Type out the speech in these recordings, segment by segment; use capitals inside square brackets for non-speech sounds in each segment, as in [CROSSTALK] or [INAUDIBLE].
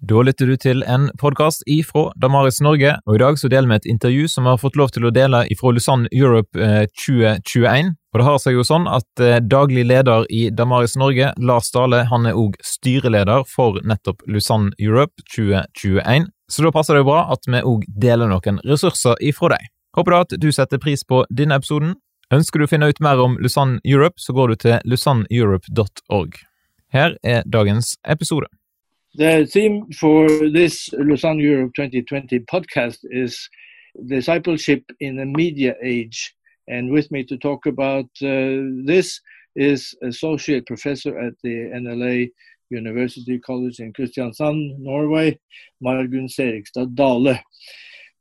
Da lytter du til en podkast ifra Damaris Norge, og i dag så deler vi et intervju som vi har fått lov til å dele ifra Lusanne Europe 2021. Eh, og det har seg jo sånn at eh, daglig leder i Damaris Norge, Lars Dale, han er òg styreleder for nettopp Lusanne Europe 2021. Så da passer det jo bra at vi òg deler noen ressurser ifra deg. Håper da at du setter pris på denne episoden. Ønsker du å finne ut mer om Lusanne Europe, så går du til lusanneeurope.org. Her er dagens episode. The theme for this Lausanne Europe 2020 podcast is discipleship in the media age. And with me to talk about uh, this is associate professor at the NLA University College in Kristiansand, Norway, Margunn Serigstad Dale.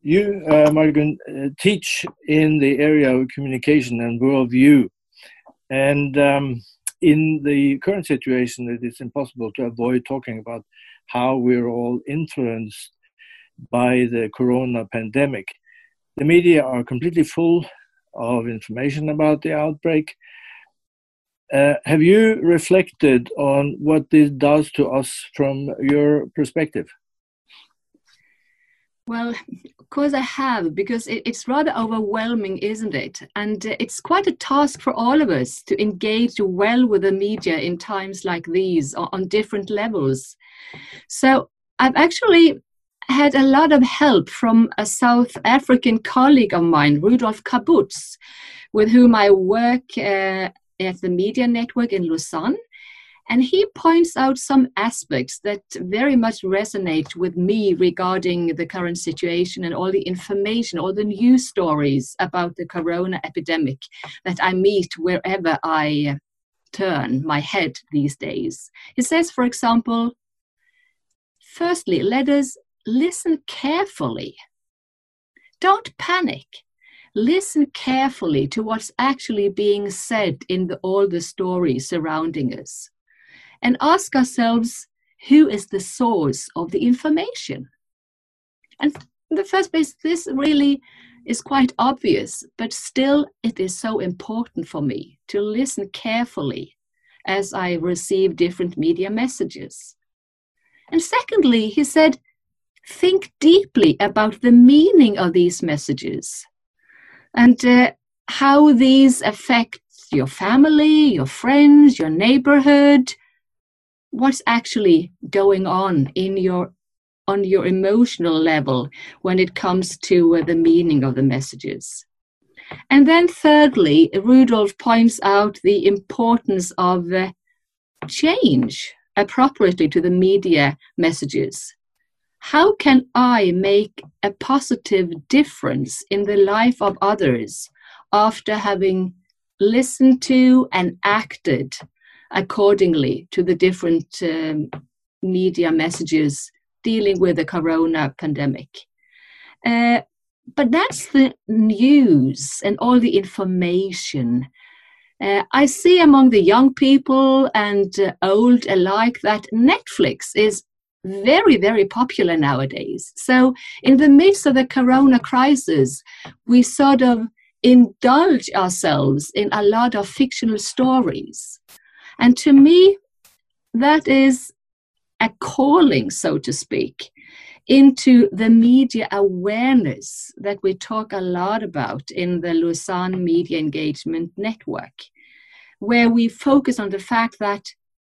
You, uh, Margunn, uh, teach in the area of communication and worldview. And um, in the current situation, it is impossible to avoid talking about how we're all influenced by the corona pandemic. The media are completely full of information about the outbreak. Uh, have you reflected on what this does to us from your perspective? Well, of course I have, because it, it's rather overwhelming, isn't it? And uh, it's quite a task for all of us to engage well with the media in times like these on, on different levels. So I've actually had a lot of help from a South African colleague of mine, Rudolf Kabutz, with whom I work uh, at the Media Network in Lausanne. And he points out some aspects that very much resonate with me regarding the current situation and all the information, all the news stories about the corona epidemic that I meet wherever I turn my head these days. He says, for example, firstly, let us listen carefully. Don't panic. Listen carefully to what's actually being said in the, all the stories surrounding us and ask ourselves who is the source of the information? And in the first place, this really is quite obvious, but still it is so important for me to listen carefully as I receive different media messages. And secondly, he said, think deeply about the meaning of these messages and uh, how these affect your family, your friends, your neighborhood, what's actually going on in your on your emotional level when it comes to uh, the meaning of the messages. And then, thirdly, Rudolf points out the importance of uh, change appropriately to the media messages. How can I make a positive difference in the life of others after having listened to and acted accordingly to the different um, media messages dealing with the corona pandemic. Uh, but that's the news and all the information. Uh, I see among the young people and uh, old alike that Netflix is very, very popular nowadays. So, in the midst of the corona crisis, we sort of indulge ourselves in a lot of fictional stories. And to me, that is a calling, so to speak, into the media awareness that we talk a lot about in the Lausanne Media Engagement Network, where we focus on the fact that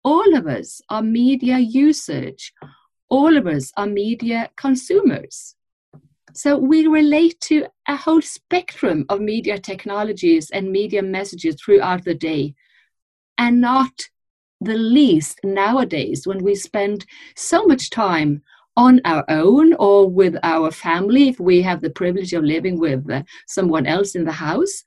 all of us are media users, all of us are media consumers. So we relate to a whole spectrum of media technologies and media messages throughout the day and not the least nowadays when we spend so much time on our own or with our family if we have the privilege of living with uh, someone else in the house.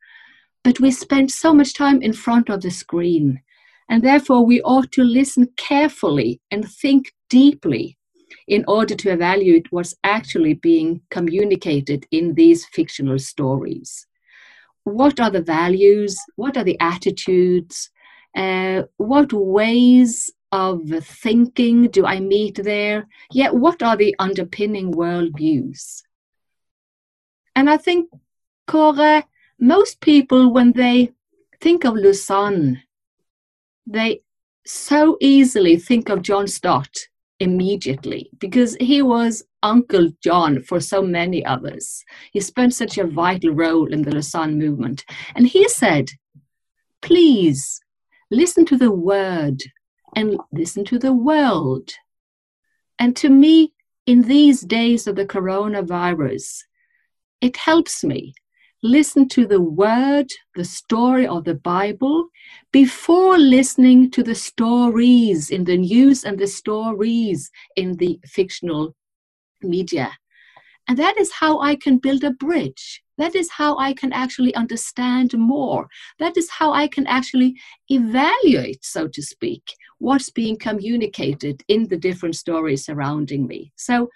But we spend so much time in front of the screen. And therefore, we ought to listen carefully and think deeply in order to evaluate what's actually being communicated in these fictional stories. What are the values? What are the attitudes? Uh, what ways of thinking do I meet there? Yet, what are the underpinning worldviews? And I think, Cora, most people, when they think of Lausanne, they so easily think of John Stott immediately because he was Uncle John for so many of us. He spent such a vital role in the Lausanne movement. And he said, Please listen to the word and listen to the world. And to me, in these days of the coronavirus, it helps me listen to the word, the story of the Bible, before listening to the stories in the news and the stories in the fictional media. And that is how I can build a bridge. That is how I can actually understand more. That is how I can actually evaluate, so to speak, what's being communicated in the different stories surrounding me. So,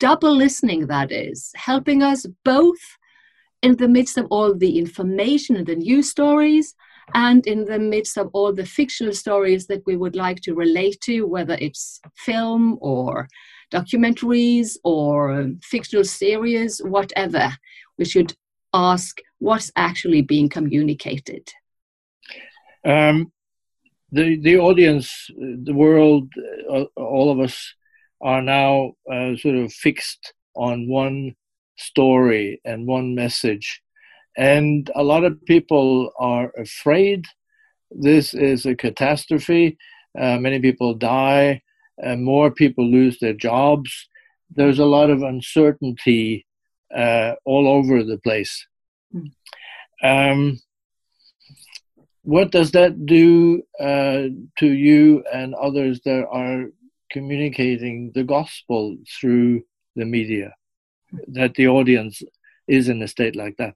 double listening, that is, helping us both in the midst of all the information and the news stories, and in the midst of all the fictional stories that we would like to relate to, whether it's film or documentaries or fictional series, whatever, we should ask what's actually being communicated. Um, the the audience, the world, uh, all of us are now uh, sort of fixed on one story and one message. And a lot of people are afraid this is a catastrophe. Uh, many people die, and more people lose their jobs. There's a lot of uncertainty uh, all over the place. Mm. Um, what does that do uh, to you and others that are communicating the gospel through the media? that the audience is in a state like that.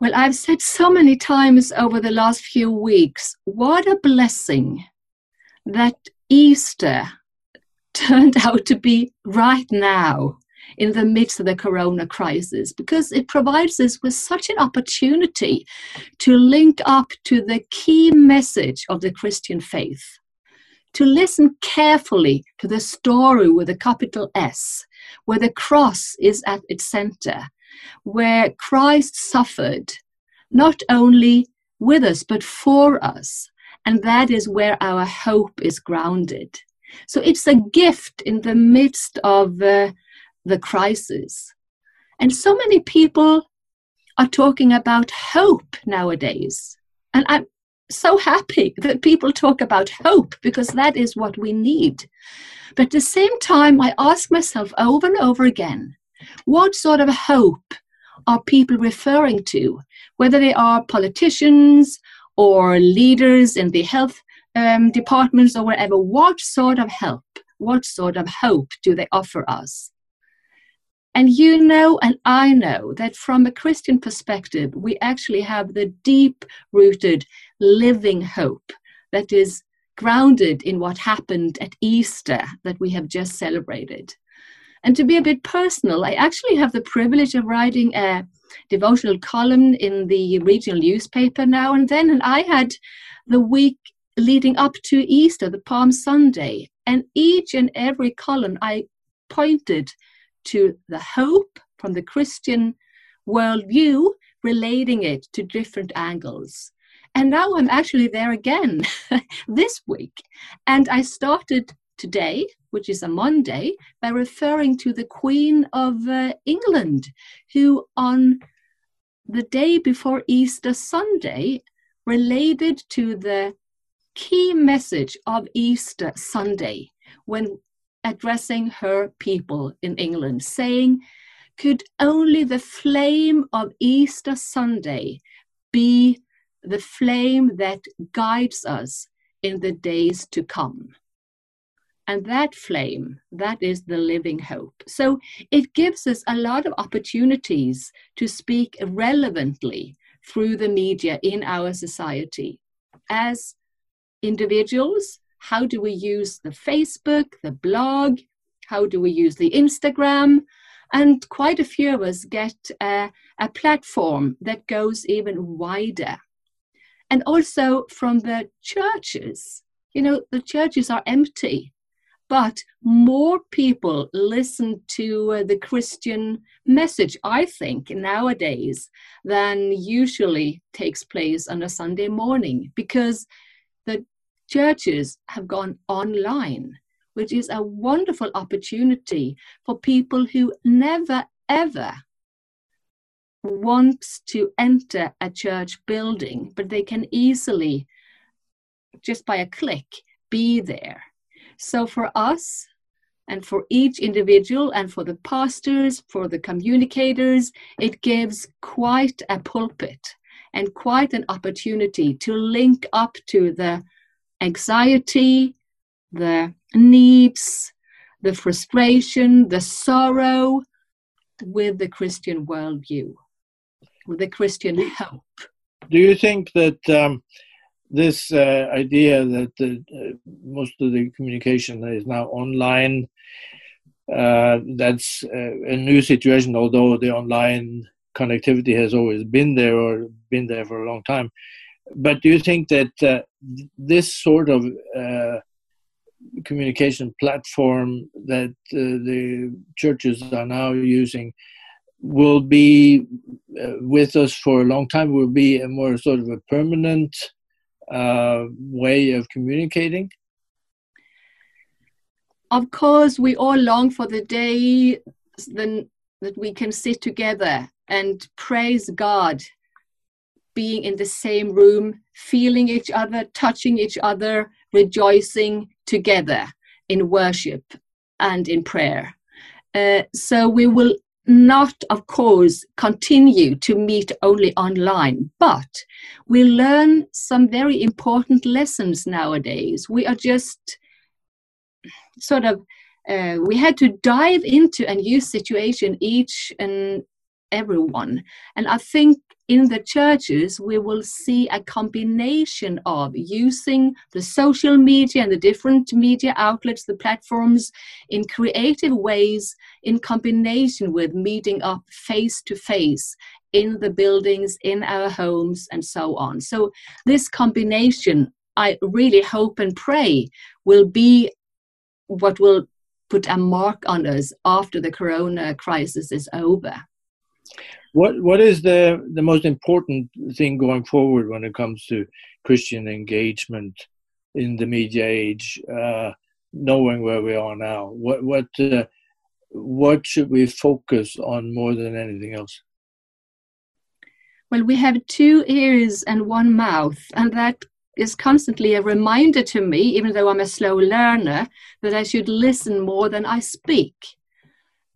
Well, I've said so many times over the last few weeks what a blessing that Easter [LAUGHS] turned out to be right now in the midst of the corona crisis because it provides us with such an opportunity to link up to the key message of the Christian faith to listen carefully to the story with a capital S, where the cross is at its center, where Christ suffered not only with us, but for us. And that is where our hope is grounded. So it's a gift in the midst of uh, the crisis. And so many people are talking about hope nowadays. And I'm so happy [LAUGHS] that people talk about hope because that is what we need. But at the same time, I ask myself over and over again what sort of hope are people referring to? Whether they are politicians or leaders in the health um, departments or wherever, what sort of help, what sort of hope do they offer us? And you know, and I know that from a Christian perspective, we actually have the deep rooted living hope that is grounded in what happened at Easter that we have just celebrated. And to be a bit personal, I actually have the privilege of writing a devotional column in the regional newspaper now and then. And I had the week leading up to Easter, the Palm Sunday, and each and every column I pointed to the hope from the Christian worldview, relating it to different angles. And now I'm actually there again [LAUGHS] this week. And I started today, which is a Monday, by referring to the Queen of uh, England, who on the day before Easter Sunday related to the key message of Easter Sunday when addressing her people in England, saying, Could only the flame of Easter Sunday be the flame that guides us in the days to come? And that flame, that is the living hope. So it gives us a lot of opportunities to speak relevantly through the media in our society as individuals how do we use the Facebook, the blog? How do we use the Instagram? And quite a few of us get a, a platform that goes even wider. And also from the churches. You know, the churches are empty, but more people listen to uh, the Christian message, I think, nowadays than usually takes place on a Sunday morning because churches have gone online, which is a wonderful opportunity for people who never ever wants to enter a church building, but they can easily, just by a click, be there. So for us, and for each individual and for the pastors, for the communicators, it gives quite a pulpit and quite an opportunity to link up to the anxiety, the needs, the frustration, the sorrow with the Christian worldview, with the Christian hope. Do you think that um, this uh, idea that the, uh, most of the communication is now online, uh, that's uh, a new situation, although the online connectivity has always been there or been there for a long time. But do you think that uh, this sort of uh, communication platform that uh, the churches are now using will be uh, with us for a long time? Will be a more sort of a permanent uh, way of communicating? Of course, we all long for the day then that we can sit together and praise God being in the same room, feeling each other, touching each other, rejoicing together in worship and in prayer. Uh, so we will not, of course, continue to meet only online, but we learn some very important lessons nowadays. We are just sort of, uh, we had to dive into a new situation, each and everyone. And I think in the churches, we will see a combination of using the social media and the different media outlets, the platforms, in creative ways, in combination with meeting up face to face in the buildings, in our homes, and so on. So, this combination, I really hope and pray, will be what will put a mark on us after the corona crisis is over. What what is the the most important thing going forward when it comes to Christian engagement in the media age? Uh, knowing where we are now, what what uh, what should we focus on more than anything else? Well, we have two ears and one mouth, and that is constantly a reminder to me, even though I'm a slow learner, that I should listen more than I speak.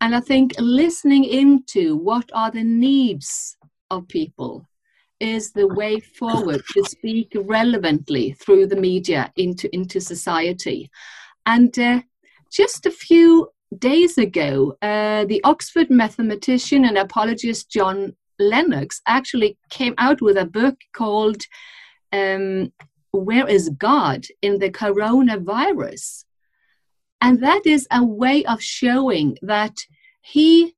And I think listening into what are the needs of people is the way forward to speak relevantly through the media into, into society. And uh, just a few days ago, uh, the Oxford mathematician and apologist John Lennox actually came out with a book called um, Where is God in the Coronavirus? And that is a way of showing that he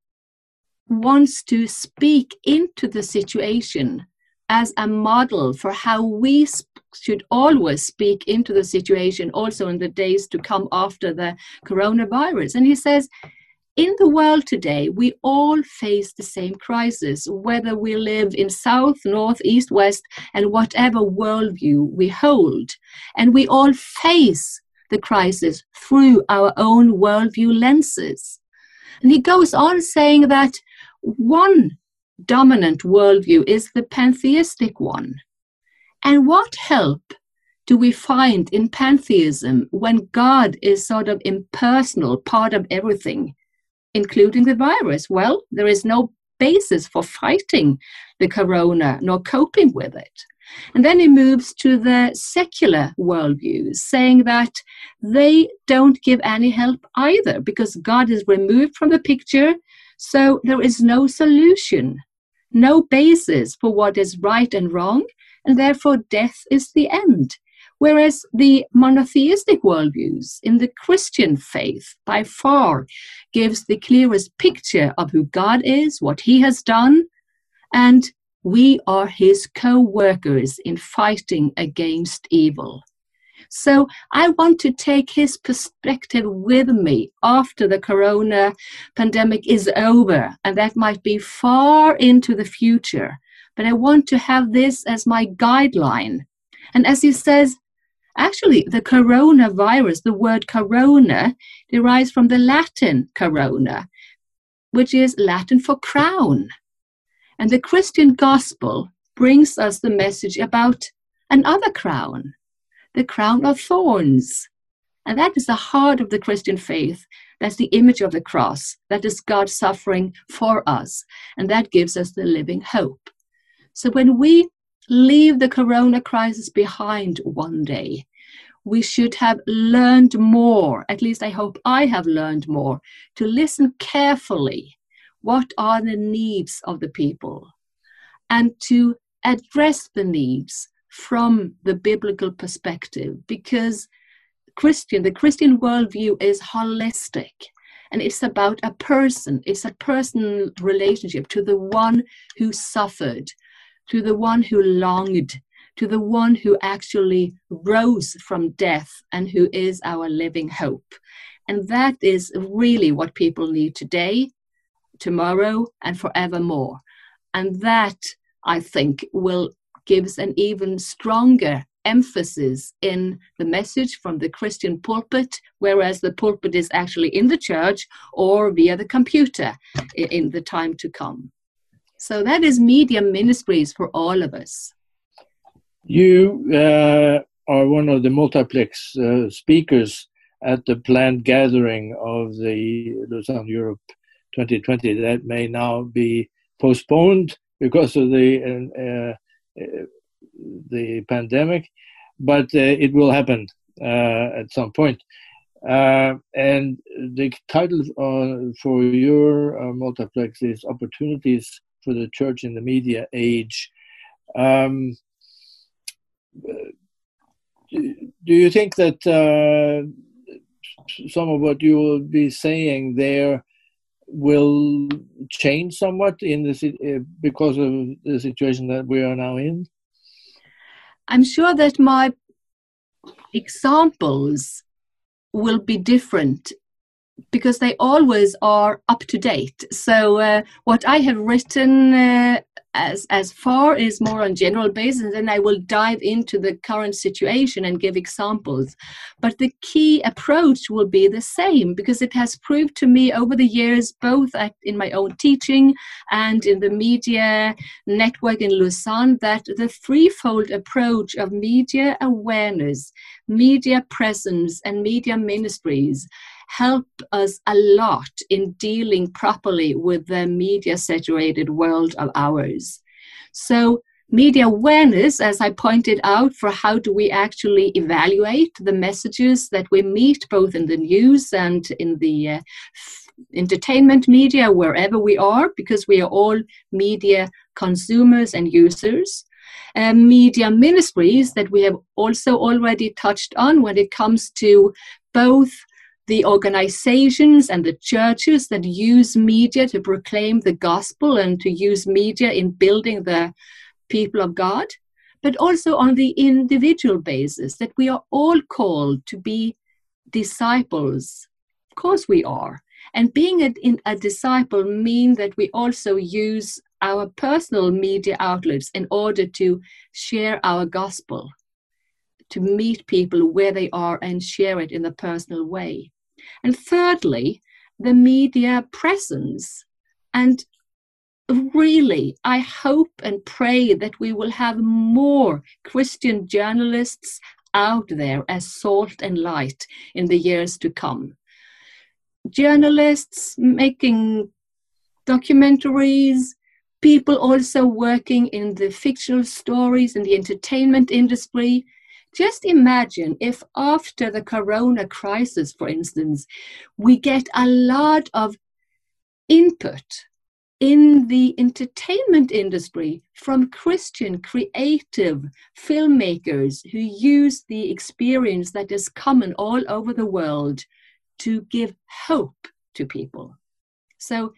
wants to speak into the situation as a model for how we should always speak into the situation also in the days to come after the coronavirus. And he says, in the world today, we all face the same crisis, whether we live in south, north, east, west, and whatever worldview we hold. And we all face the crisis through our own worldview lenses. And he goes on saying that one dominant worldview is the pantheistic one. And what help do we find in pantheism when God is sort of impersonal, part of everything, including the virus? Well, there is no basis for fighting the corona nor coping with it. And then he moves to the secular worldviews, saying that they don't give any help either because God is removed from the picture, so there is no solution, no basis for what is right and wrong, and therefore death is the end. Whereas the monotheistic worldviews in the Christian faith by far gives the clearest picture of who God is, what he has done, and we are his co workers in fighting against evil. So I want to take his perspective with me after the corona pandemic is over, and that might be far into the future. But I want to have this as my guideline. And as he says, Actually, the coronavirus, the word corona, derives from the Latin corona, which is Latin for crown. And the Christian gospel brings us the message about another crown, the crown of thorns. And that is the heart of the Christian faith. That's the image of the cross. That is God suffering for us. And that gives us the living hope. So when we leave the corona crisis behind one day, we should have learned more, at least I hope I have learned more, to listen carefully. What are the needs of the people? And to address the needs from the biblical perspective because Christian, the Christian worldview is holistic and it's about a person, it's a personal relationship to the one who suffered, to the one who longed, to the one who actually rose from death and who is our living hope. And that is really what people need today, tomorrow, and forevermore. And that, I think, will gives an even stronger emphasis in the message from the Christian pulpit, whereas the pulpit is actually in the church or via the computer in the time to come. So that is media ministries for all of us. You uh, are one of the multiplex uh, speakers at the planned gathering of the Lausanne Europe 2020 that may now be postponed because of the uh, uh the pandemic, but uh, it will happen uh, at some point. and the title for your multiplex is Opportunities for the church in the media age. Um, do you think that uh, some of what you will be saying there will change somewhat in the uh, because of the situation that we are now in? I'm sure that my examples will be different because they always are up to date. So uh, what I have written uh, as as far is more on general basis, and then I will dive into the current situation and give examples. But the key approach will be the same because it has proved to me over the years, both at, in my own teaching and in the media network in Lausanne, that the threefold approach of media awareness, media presence, and media ministries help us a lot in dealing properly with the media saturated world of ours. So, media awareness, as I pointed out, for how do we actually evaluate the messages that we meet both in the news and in the uh, entertainment media, wherever we are, because we are all media consumers and users. Uh, media ministries that we have also already touched on when it comes to both the organizations and the churches that use media to proclaim the gospel and to use media in building the people of God, but also on the individual basis that we are all called to be disciples. Of course, we are. And being a, a disciple means that we also use our personal media outlets in order to share our gospel, to meet people where they are and share it in a personal way. And thirdly, the media presence. And really, I hope and pray that we will have more Christian journalists out there as salt and light in the years to come. Journalists making documentaries, people also working in the fictional stories in the entertainment industry, just imagine if after the corona crisis, for instance, we get a lot of input in the entertainment industry from Christian creative filmmakers who use the experience that is common all over the world to give hope to people. So,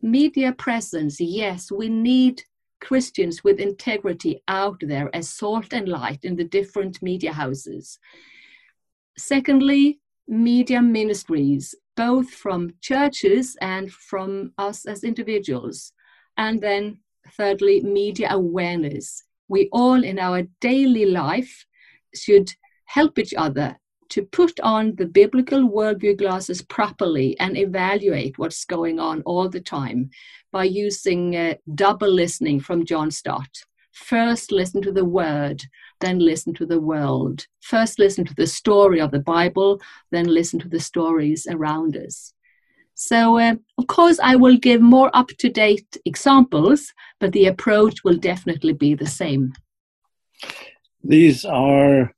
media presence, yes, we need Christians with integrity out there as salt and light in the different media houses. Secondly, media ministries, both from churches and from us as individuals. And then, thirdly, media awareness. We all in our daily life should help each other to put on the biblical worldview glasses properly and evaluate what's going on all the time by using uh, double listening from John Stott. First, listen to the word, then listen to the world. First, listen to the story of the Bible, then listen to the stories around us. So, uh, of course, I will give more up to date examples, but the approach will definitely be the same. These are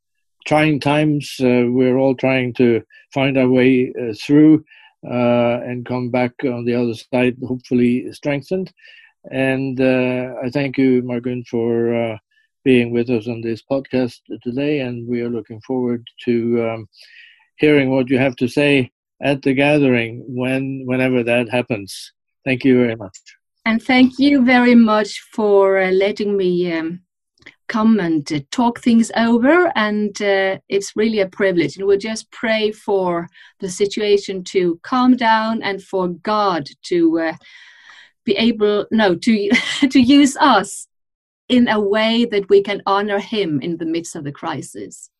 trying times. Uh, we're all trying to find our way uh, through and come back on the other side, hopefully strengthened. And uh, I thank you, Margunn, for uh, being with us on this podcast today. And we are looking forward to um, hearing what you have to say at the gathering when whenever that happens. Thank you very much. And thank you very much for uh, letting me um, come and uh, talk things over. And uh, it's really a privilege. And we'll just pray for the situation to calm down and for God to uh, be able, no, to, [LAUGHS] to use us in a way that we can honor Him in the midst of the crisis.